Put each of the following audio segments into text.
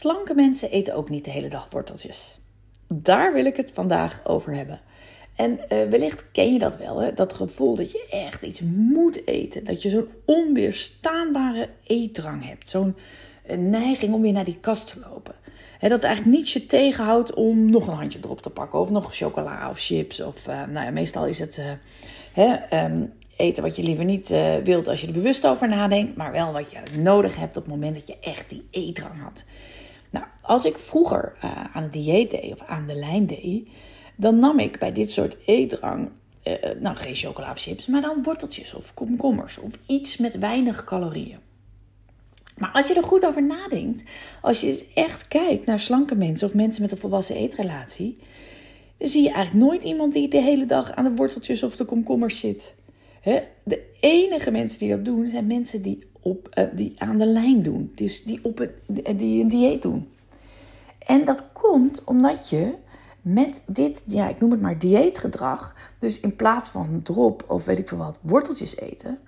Slanke mensen eten ook niet de hele dag worteltjes. Daar wil ik het vandaag over hebben. En uh, wellicht ken je dat wel, hè? dat gevoel dat je echt iets moet eten. Dat je zo'n onweerstaanbare eetdrang hebt. Zo'n uh, neiging om weer naar die kast te lopen. Hè, dat eigenlijk niets je tegenhoudt om nog een handje erop te pakken. Of nog chocola of chips. Of uh, nou ja, meestal is het um, eten wat je liever niet wilt als je er bewust over nadenkt. Maar wel wat je nodig hebt op het moment dat je echt die eetdrang had. Nou, als ik vroeger aan het dieet deed of aan de lijn deed dan nam ik bij dit soort eetdrang, uh, nou geen chocola maar dan worteltjes of komkommers of iets met weinig calorieën. Maar als je er goed over nadenkt, als je echt kijkt naar slanke mensen of mensen met een volwassen eetrelatie, dan zie je eigenlijk nooit iemand die de hele dag aan de worteltjes of de komkommers zit. De enige mensen die dat doen, zijn mensen die, op, uh, die aan de lijn doen. Dus die, op het, die een dieet doen. En dat komt omdat je met dit, ja, ik noem het maar dieetgedrag, dus in plaats van drop of weet ik veel wat, worteltjes eten,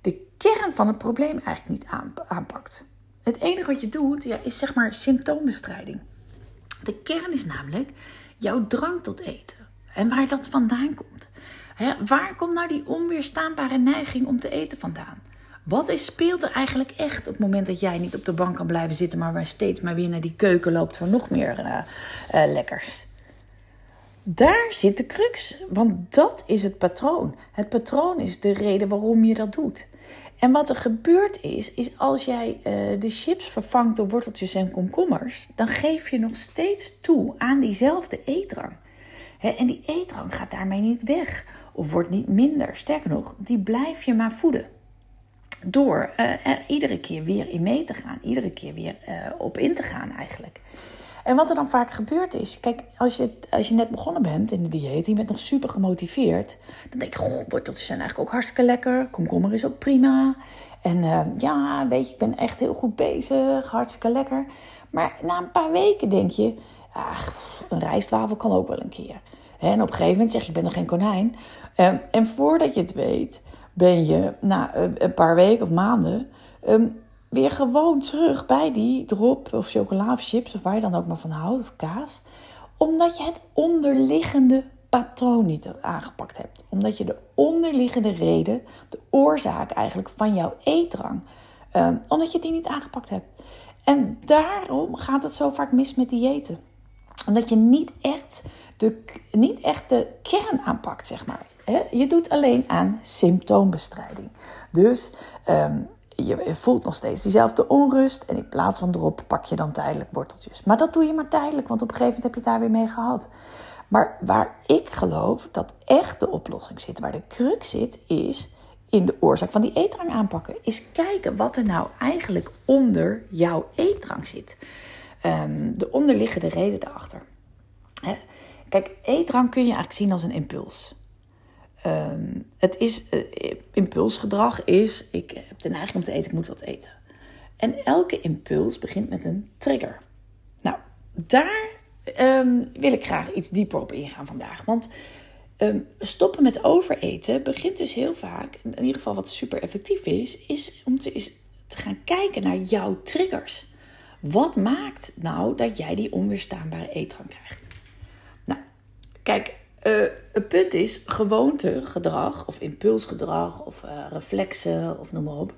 de kern van het probleem eigenlijk niet aanpakt. Het enige wat je doet, ja, is zeg maar symptoombestrijding. De kern is namelijk jouw drang tot eten. En waar dat vandaan komt. waar komt nou die onweerstaanbare neiging om te eten vandaan? Wat is, speelt er eigenlijk echt op het moment dat jij niet op de bank kan blijven zitten, maar waar steeds maar weer naar die keuken loopt voor nog meer uh, uh, lekkers? Daar zit de crux, want dat is het patroon. Het patroon is de reden waarom je dat doet. En wat er gebeurt is, is als jij uh, de chips vervangt door worteltjes en komkommers, dan geef je nog steeds toe aan diezelfde eetdrang. en die eetdrang gaat daarmee niet weg of wordt niet minder. Sterker nog, die blijf je maar voeden. Door er iedere keer weer in mee te gaan, iedere keer weer uh, op in te gaan eigenlijk. En wat er dan vaak gebeurt is, kijk, als je, als je net begonnen bent in de dieet, je bent nog super gemotiveerd, dan denk je, goh, worteltjes zijn eigenlijk ook hartstikke lekker, komkommer is ook prima. En uh, ja, weet je, ik ben echt heel goed bezig, hartstikke lekker. Maar na een paar weken denk je, ach, een rijstwafel kan ook wel een keer. En op een gegeven moment zeg je, ik ben nog geen konijn. Um, en voordat je het weet, ben je na een paar weken of maanden um, weer gewoon terug bij die drop of chocola of chips of waar je dan ook maar van houdt of kaas. Omdat je het onderliggende patroon niet aangepakt hebt. Omdat je de onderliggende reden, de oorzaak eigenlijk van jouw eetdrang, uh, omdat je die niet aangepakt hebt. En daarom gaat het zo vaak mis met diëten. Omdat je niet echt de, niet echt de kern aanpakt, zeg maar. Je doet alleen aan symptoombestrijding. Dus um, je voelt nog steeds diezelfde onrust. En in plaats van erop pak je dan tijdelijk worteltjes. Maar dat doe je maar tijdelijk, want op een gegeven moment heb je het daar weer mee gehad. Maar waar ik geloof dat echt de oplossing zit, waar de crux zit, is in de oorzaak van die eetdrang aanpakken. Is kijken wat er nou eigenlijk onder jouw eetdrang zit. Um, de onderliggende reden daarachter. Kijk, eetdrang kun je eigenlijk zien als een impuls. Um, het is, uh, impulsgedrag is, ik heb de neiging om te eten, ik moet wat eten. En elke impuls begint met een trigger. Nou, daar um, wil ik graag iets dieper op ingaan vandaag. Want um, stoppen met overeten begint dus heel vaak, in ieder geval wat super effectief is, is om te, is te gaan kijken naar jouw triggers. Wat maakt nou dat jij die onweerstaanbare eetdrang krijgt? Nou, kijk, uh, het punt is gewoontegedrag of impulsgedrag of uh, reflexen of noem maar op.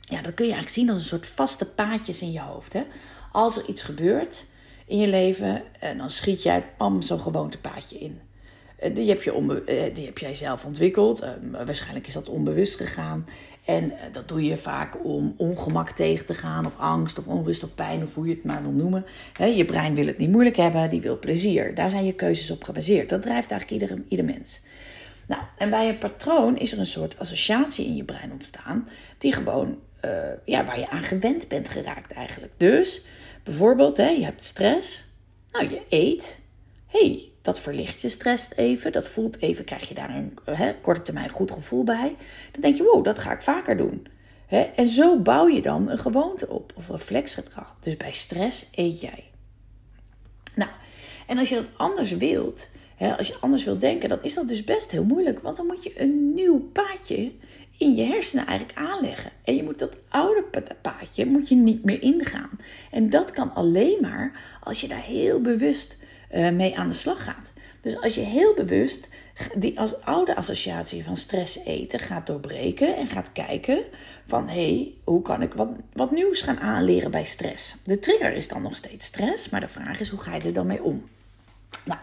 Ja, dat kun je eigenlijk zien als een soort vaste paadjes in je hoofd. Hè? Als er iets gebeurt in je leven, uh, dan schiet jij pam zo'n gewoontepaadje in. Die heb, je die heb jij zelf ontwikkeld. waarschijnlijk is dat onbewust gegaan. En eh, dat doe je vaak om ongemak tegen te gaan, of angst, of onrust, of pijn, of hoe je het maar wil noemen. je brein wil het niet moeilijk hebben, die wil plezier. Daar zijn je keuzes op gebaseerd. Dat drijft eigenlijk ieder, ieder mens. Nou, en bij een patroon is er een soort associatie in je brein ontstaan, die gewoon, uh, ja, waar je aan gewend bent geraakt eigenlijk. Dus Bijvoorbeeld, hè, je hebt stress. Nou, je eet. hey, dat verlicht je stress even. Dat voelt even, krijg je daar een korte termijn goed gevoel bij. Dan denk je, wow, dat ga ik vaker doen. En zo bouw je dan een gewoonte op, of reflexgedrag. Dus bij stress eet jij. Nou, en als je dat anders wilt, als je anders wilt denken, dan is dat dus best heel moeilijk. Want dan moet je een nieuw paadje in je hersenen eigenlijk aanleggen. En je moet dat oude paadje moet je niet meer ingaan. En dat kan alleen maar als je daar heel bewust mee aan de slag gaat. Dus als je heel bewust die als oude associatie van stress eten gaat doorbreken en gaat kijken van hé, hey, hoe kan ik wat, wat nieuws gaan aanleren bij stress? De trigger is dan nog steeds stress, maar de vraag is hoe ga je er dan mee om? Nou,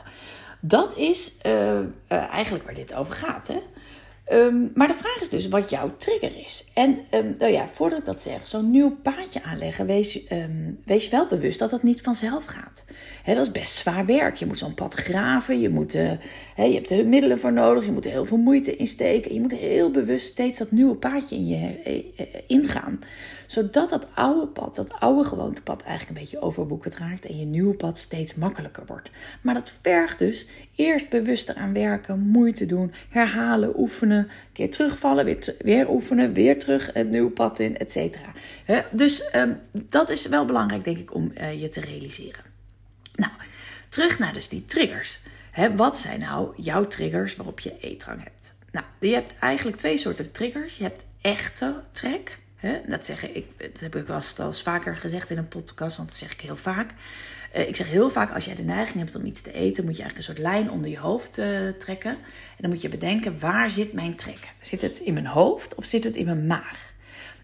dat is uh, uh, eigenlijk waar dit over gaat. Hè? Um, maar de vraag is dus wat jouw trigger is. En um, nou ja, voordat ik dat zeg, zo'n nieuw paadje aanleggen, wees, um, wees je wel bewust dat dat niet vanzelf gaat. Dat is best zwaar werk. Je moet zo'n pad graven, je, moet, he, je hebt er middelen voor nodig, je moet er heel veel moeite in steken. Je moet heel bewust steeds dat nieuwe paadje in je uh, ingaan zodat dat oude pad, dat oude gewoontepad eigenlijk een beetje overwoekerd raakt en je nieuwe pad steeds makkelijker wordt. Maar dat vergt dus eerst bewust eraan werken, moeite doen, herhalen, oefenen, een keer terugvallen, weer, oefenen, weer terug het nieuwe pad in, et cetera. Dus um, dat is wel belangrijk, denk ik, om uh, je te realiseren. Nou, terug naar dus die triggers. Wat zijn nou jouw triggers waarop je eetdrang hebt? Nou, je hebt eigenlijk twee soorten triggers. Je hebt echte trek dat, zeg ik, dat heb ik wel eens vaker gezegd in een podcast, want dat zeg ik heel vaak. Uh, ik zeg heel vaak, als jij de neiging hebt om iets te eten, moet je eigenlijk een soort lijn onder je hoofd uh, trekken. En dan moet je bedenken, waar zit mijn trek? Zit het in mijn hoofd of zit het in mijn maag?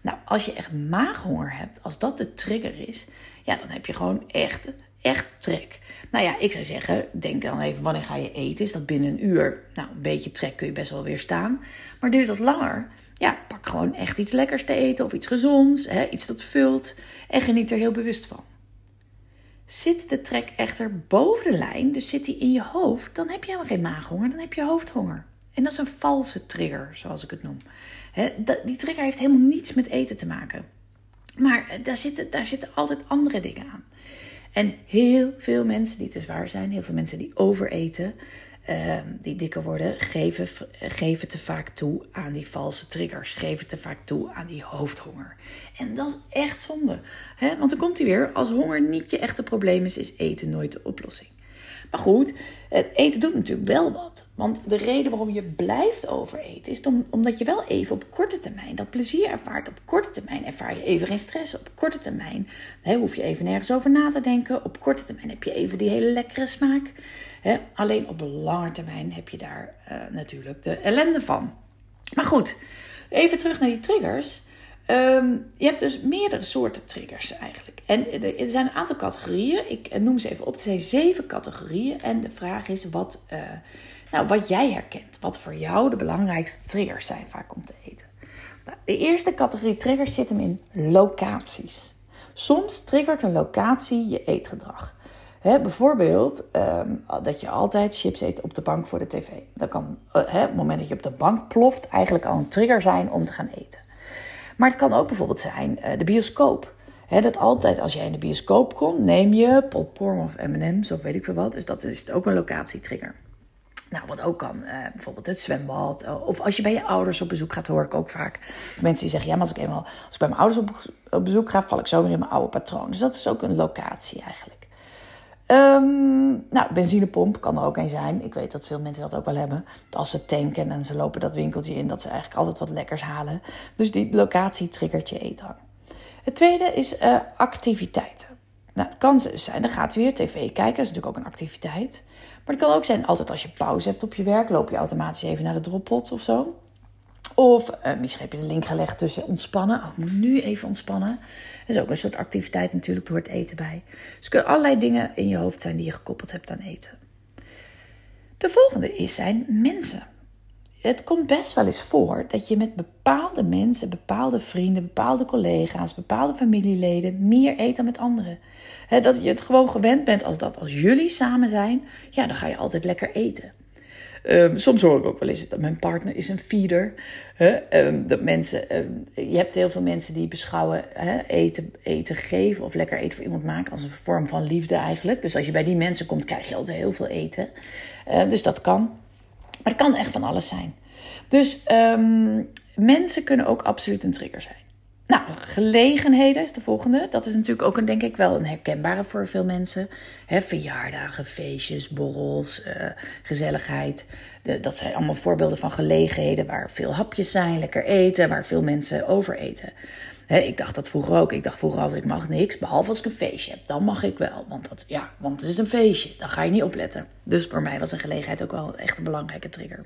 Nou, als je echt maaghonger hebt, als dat de trigger is, ja, dan heb je gewoon echt, echt trek. Nou ja, ik zou zeggen, denk dan even, wanneer ga je eten? Is dat binnen een uur? Nou, een beetje trek kun je best wel weerstaan. Maar duurt dat langer? ja, pak gewoon echt iets lekkers te eten of iets gezonds, hè, iets dat vult en geniet er heel bewust van. Zit de trek echter boven de lijn, dus zit die in je hoofd, dan heb je helemaal geen maaghonger, dan heb je hoofdhonger. En dat is een valse trigger, zoals ik het noem. die trigger heeft helemaal niets met eten te maken. Maar eh, daar zitten, daar zitten altijd andere dingen aan. En heel veel mensen die te zwaar zijn, heel veel mensen die overeten, Ehm, die dikker worden, geven, geven te vaak toe aan die valse triggers. Geven te vaak toe aan die hoofdhonger. En dat is echt zonde. Hè? Want dan komt hij weer, als honger niet je echte probleem is, is eten nooit de oplossing. Maar goed, het eten doet natuurlijk wel wat. Want de reden waarom je blijft overeten is omdat je wel even op korte termijn dat plezier ervaart. Op korte termijn ervaar je even geen stress. Op korte termijn hè, hoef je even nergens over na te denken. Op korte termijn heb je even die hele lekkere smaak. Hè. Alleen op lange termijn heb je daar uh, natuurlijk de ellende van. Maar goed, even terug naar die triggers. Um, je hebt dus meerdere soorten triggers eigenlijk. En er zijn een aantal categorieën. Ik noem ze even op. Er zijn zeven categorieën. En de vraag is wat, uh, nou, wat jij herkent. Wat voor jou de belangrijkste triggers zijn vaak om te eten. Nou, de eerste categorie triggers zit hem in locaties. Soms triggert een locatie je eetgedrag. Bijvoorbeeld um, dat je altijd chips eet op de bank voor de tv. Dat kan he, op het moment dat je op de bank ploft eigenlijk al een trigger zijn om te gaan eten. Maar het kan ook bijvoorbeeld zijn uh, de bioscoop. Dat altijd als jij in de bioscoop komt, neem je popcorn of M&M's of weet ik veel wat. Dus dat is ook een locatietrigger. Nou, wat ook kan, uh, bijvoorbeeld het zwembad. of als je bij je ouders op bezoek gaat, hoor ik ook vaak. Of mensen die zeggen, ja, maar als ik eenmaal als ik bij mijn ouders op, op bezoek ga, val ik zo weer in mijn oude patroon. Dus dat is ook een locatie eigenlijk. Um, nou, benzinepomp kan er ook een zijn. Ik weet dat veel mensen dat ook wel hebben. Als ze tanken en ze lopen dat winkeltje in, dat ze eigenlijk altijd wat lekkers halen. Dus die locatie triggert je eetdrang. Het tweede is uh, activiteiten. Nou, het kan zijn, dan gaat u weer tv kijken. Dat is natuurlijk ook een activiteit. Maar het kan ook zijn, altijd als je pauze hebt op je werk, loop je automatisch even naar de droppot of zo. Of uh, misschien heb je de link gelegd tussen ontspannen. Oh, ik moet nu even ontspannen. Dat is ook een soort activiteit natuurlijk, door het eten bij. Dus er kunnen allerlei dingen in je hoofd zijn die je gekoppeld hebt aan eten. De volgende is zijn mensen. Het komt best wel eens voor dat je met bepaalde mensen, bepaalde vrienden, bepaalde collega's, bepaalde familieleden meer eet dan met anderen. dat je het gewoon gewend bent als dat als jullie samen zijn, ja, dan ga je altijd lekker eten. Um, soms hoor ik ook wel eens dat mijn partner is een feeder. Hè? Um, dat mensen, um, je hebt heel veel mensen die beschouwen hè, eten, eten geven of lekker eten voor iemand maken als een vorm van liefde eigenlijk. Dus als je bij die mensen komt, krijg je altijd heel veel eten. Uh, dus dat kan. Maar het kan echt van alles zijn. Dus mensen kunnen ook absoluut een trigger zijn. Nou, gelegenheden is de volgende. Dat is natuurlijk ook een, denk ik wel een herkenbare voor veel mensen. He, verjaardagen, feestjes, borrels, uh, gezelligheid. De, dat zijn allemaal voorbeelden van gelegenheden waar veel hapjes zijn, lekker eten, waar veel mensen over eten. He, ik dacht dat vroeger ook. Ik dacht vroeger altijd, ik mag niks, behalve als ik een feestje heb. Dan mag ik wel, want, dat, ja, want het is een feestje. Dan ga je niet opletten. Dus voor mij was een gelegenheid ook wel echt een belangrijke trigger.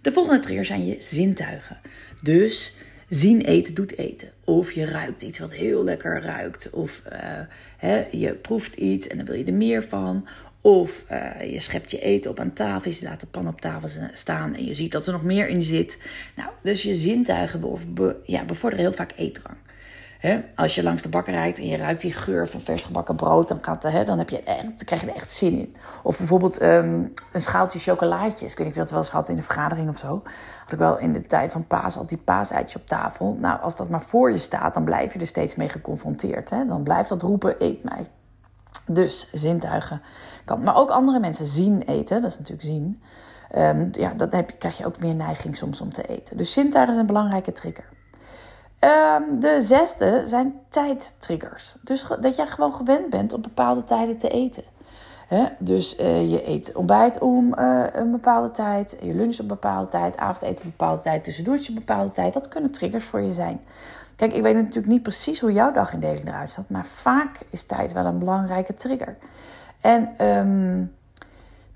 De volgende trigger zijn je zintuigen. Dus zien eten doet eten. Of je ruikt iets wat heel lekker ruikt. Of uh, hè, je proeft iets en dan wil je er meer van. Of uh, je schept je eten op aan tafel, je laat de pan op tafel staan en je ziet dat er nog meer in zit. Nou, dus je zintuigen be, ja, bevorderen heel vaak eetdrang als je langs de bakker rijdt en je ruikt die geur van vers gebakken brood, dan, gaat, dan, heb je echt, dan krijg je er echt zin in. Of bijvoorbeeld um, een schaaltje chocolaatjes. Ik weet niet of je dat wel eens had in een vergadering of zo. Had ik wel in de tijd van paas al die paaseitjes op tafel. Nou, als dat maar voor je staat, dan blijf je er steeds mee geconfronteerd. Dan blijft dat roepen, eet mij. Dus zintuigen kan. Maar ook andere mensen zien eten, dat is natuurlijk zien. Um, ja, dan krijg je ook meer neiging soms om te eten. Dus zintuigen is een belangrijke trigger. Um, de zesde zijn tijdtriggers. Dus dat jij gewoon gewend bent op bepaalde tijden te eten. Dus uh, je eet ontbijt om uh, een bepaalde tijd, je lunch op een bepaalde tijd, avondeten op een bepaalde tijd, tussendoortje op een bepaalde tijd. Dat kunnen triggers voor je zijn. Kijk, ik weet natuurlijk niet precies hoe jouw dagindeling eruit ziet, maar vaak is tijd wel een belangrijke trigger. En um,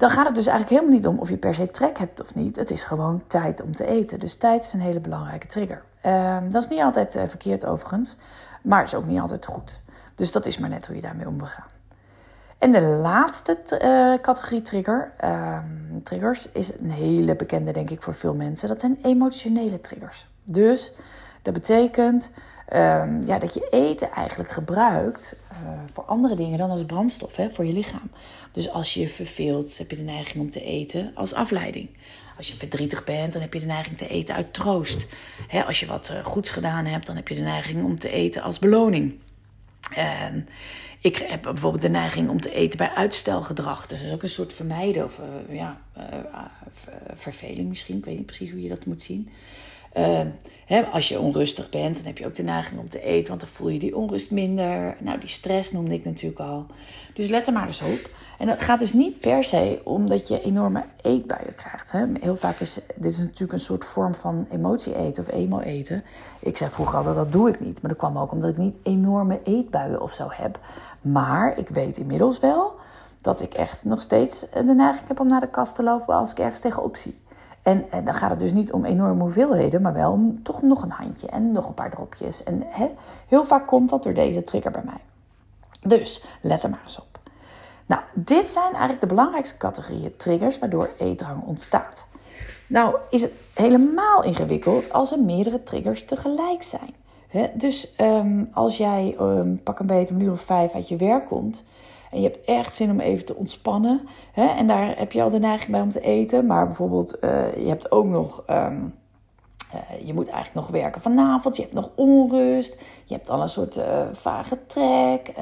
dan gaat het dus eigenlijk helemaal niet om of je per se trek hebt of niet. Het is gewoon tijd om te eten. Dus tijd is een hele belangrijke trigger. Um, dat is niet altijd uh, verkeerd overigens, maar het is ook niet altijd goed. Dus dat is maar net hoe je daarmee om wil gaan. En de laatste uh, categorie trigger, uh, triggers is een hele bekende denk ik voor veel mensen. Dat zijn emotionele triggers. Dus dat betekent um, ja, dat je eten eigenlijk gebruikt uh, voor andere dingen dan als brandstof hè, voor je lichaam. Dus als je verveelt, heb je de neiging om te eten als afleiding. Als je verdrietig bent, dan heb je de neiging te eten uit troost. Hè, als je wat uh, goeds gedaan hebt, dan heb je de neiging om te eten als beloning. Uh, ik heb bijvoorbeeld de neiging om te eten bij uitstelgedrag. Dus dat is ook een soort vermijden of uh, ja, verveling misschien. Ik weet niet precies hoe je dat moet zien. Uh, hè, als je onrustig bent, dan heb je ook de neiging om te eten, want dan voel je die onrust minder. Nou, die stress noemde ik natuurlijk al. Dus let er maar eens op. En het gaat dus niet per se om dat je enorme eetbuien krijgt. Hè. Heel vaak is dit is natuurlijk een soort vorm van emotie eten of emo eten. Ik zei vroeger altijd, dat doe ik niet. Maar dat kwam ook omdat ik niet enorme eetbuien of zo heb. Maar ik weet inmiddels wel dat ik echt nog steeds de neiging heb om naar de kast te lopen als ik ergens tegenop zie. En, en, dan gaat het dus niet om enorme hoeveelheden, maar wel om toch nog een handje en nog een paar dropjes. En hè, heel vaak komt dat door deze trigger bij mij. Dus let er maar eens op. Nou, dit zijn eigenlijk de belangrijkste categorieën triggers waardoor eetdrang ontstaat. Nou, is het helemaal ingewikkeld als er meerdere triggers tegelijk zijn. dus um, als jij um, pak een beetje een uur of vijf uit je werk komt en je hebt echt zin om even te ontspannen. Hè? En daar heb je al de neiging bij om te eten. Maar bijvoorbeeld, uh, je hebt ook nog. Um, uh, je moet eigenlijk nog werken vanavond. Je hebt nog onrust. Je hebt al een soort uh, vage trek.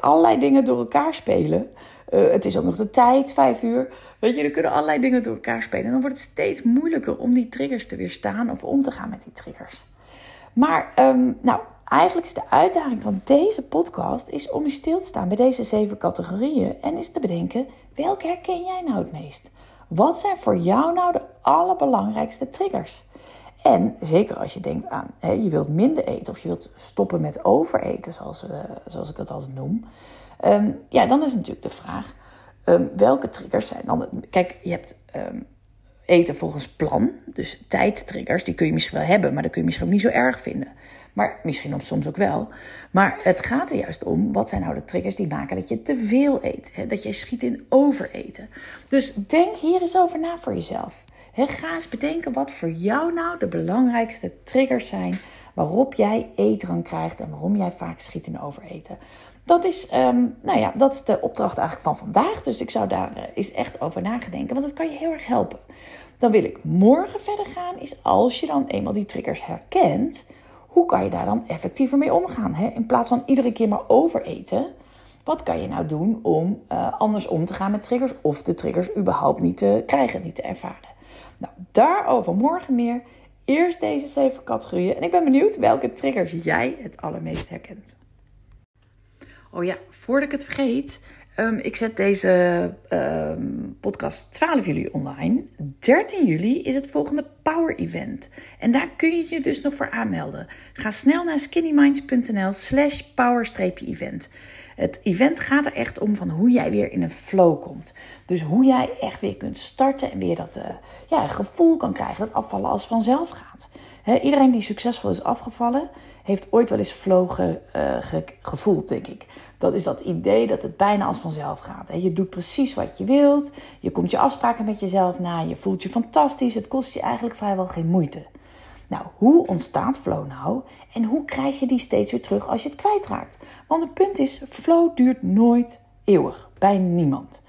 allerlei dingen door elkaar spelen. het is ook nog de tijd, vijf uur. Weet je, er kunnen allerlei dingen door elkaar spelen. En dan wordt het steeds moeilijker om die triggers te weerstaan of om te gaan met die triggers. Maar, um, nou, Eigenlijk is de uitdaging van deze podcast is om je stil te staan bij deze zeven categorieën en is te bedenken welke herken jij nou het meest? Wat zijn voor jou nou de allerbelangrijkste triggers? En zeker als je denkt aan hè, je wilt minder eten of je wilt stoppen met overeten, zoals, uh, zoals ik dat altijd noem. Um, ja, dan is natuurlijk de vraag: um, welke triggers zijn dan. Kijk, je hebt um, eten volgens plan, dus tijdtriggers, die kun je misschien wel hebben, maar dat kun je misschien ook niet zo erg vinden. Maar misschien soms ook wel. Maar het gaat er juist om, wat zijn nou de triggers die maken dat je te veel eet? Hè? Dat je schiet in overeten. Dus denk hier eens over na voor jezelf. ga eens bedenken wat voor jou nou de belangrijkste triggers zijn waarop jij eetdrang krijgt en waarom jij vaak schiet in overeten. Dat is, ehm, nou ja, dat is de opdracht eigenlijk van vandaag. Dus ik zou daar uh, eens echt over nagedenken, want dat kan je heel erg helpen. Dan wil ik morgen verder gaan, is als je dan eenmaal die triggers herkent, hoe kan je daar dan effectiever mee omgaan? Hè? In plaats van iedere keer maar overeten, wat kan je nou doen om uh, anders om te gaan met triggers of de triggers überhaupt niet te krijgen, niet te ervaren? Nou, daarover morgen meer. Eerst deze zeven categorieën. En ik ben benieuwd welke triggers jij het allermeest herkent. Oh ja, voordat ik het vergeet. Um, ik zet deze um, podcast 12 juli online. 13 juli is het volgende Power Event. En daar kun je je dus nog voor aanmelden. Ga snel naar skinnyminds.nl slash power-event. Het event gaat er echt om van hoe jij weer in een flow komt. Dus hoe jij echt weer kunt starten en weer dat uh, ja, gevoel kan krijgen dat afvallen als vanzelf gaat. Iedereen die succesvol is afgevallen, heeft ooit wel eens flow ge, gevoeld, denk ik. Dat is dat idee dat het bijna als vanzelf gaat. Je doet precies wat je wilt. Je komt je afspraken met jezelf na. Je voelt je fantastisch. Het kost je eigenlijk vrijwel geen moeite. Nou, hoe ontstaat flow nou? En hoe krijg je die steeds weer terug als je het kwijtraakt? Want het punt is, flow duurt nooit eeuwig. Bij niemand.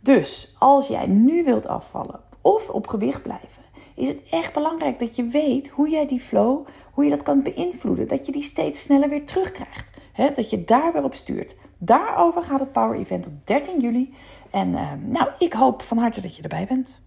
Dus als jij nu wilt afvallen of op gewicht blijven, is het echt belangrijk dat je weet hoe jij die flow, hoe je dat kan beïnvloeden. Dat je die steeds sneller weer terugkrijgt. Dat je daar weer op stuurt. Daarover gaat het Power Event op 13 juli. En uh, nou, ik hoop van harte dat je erbij bent.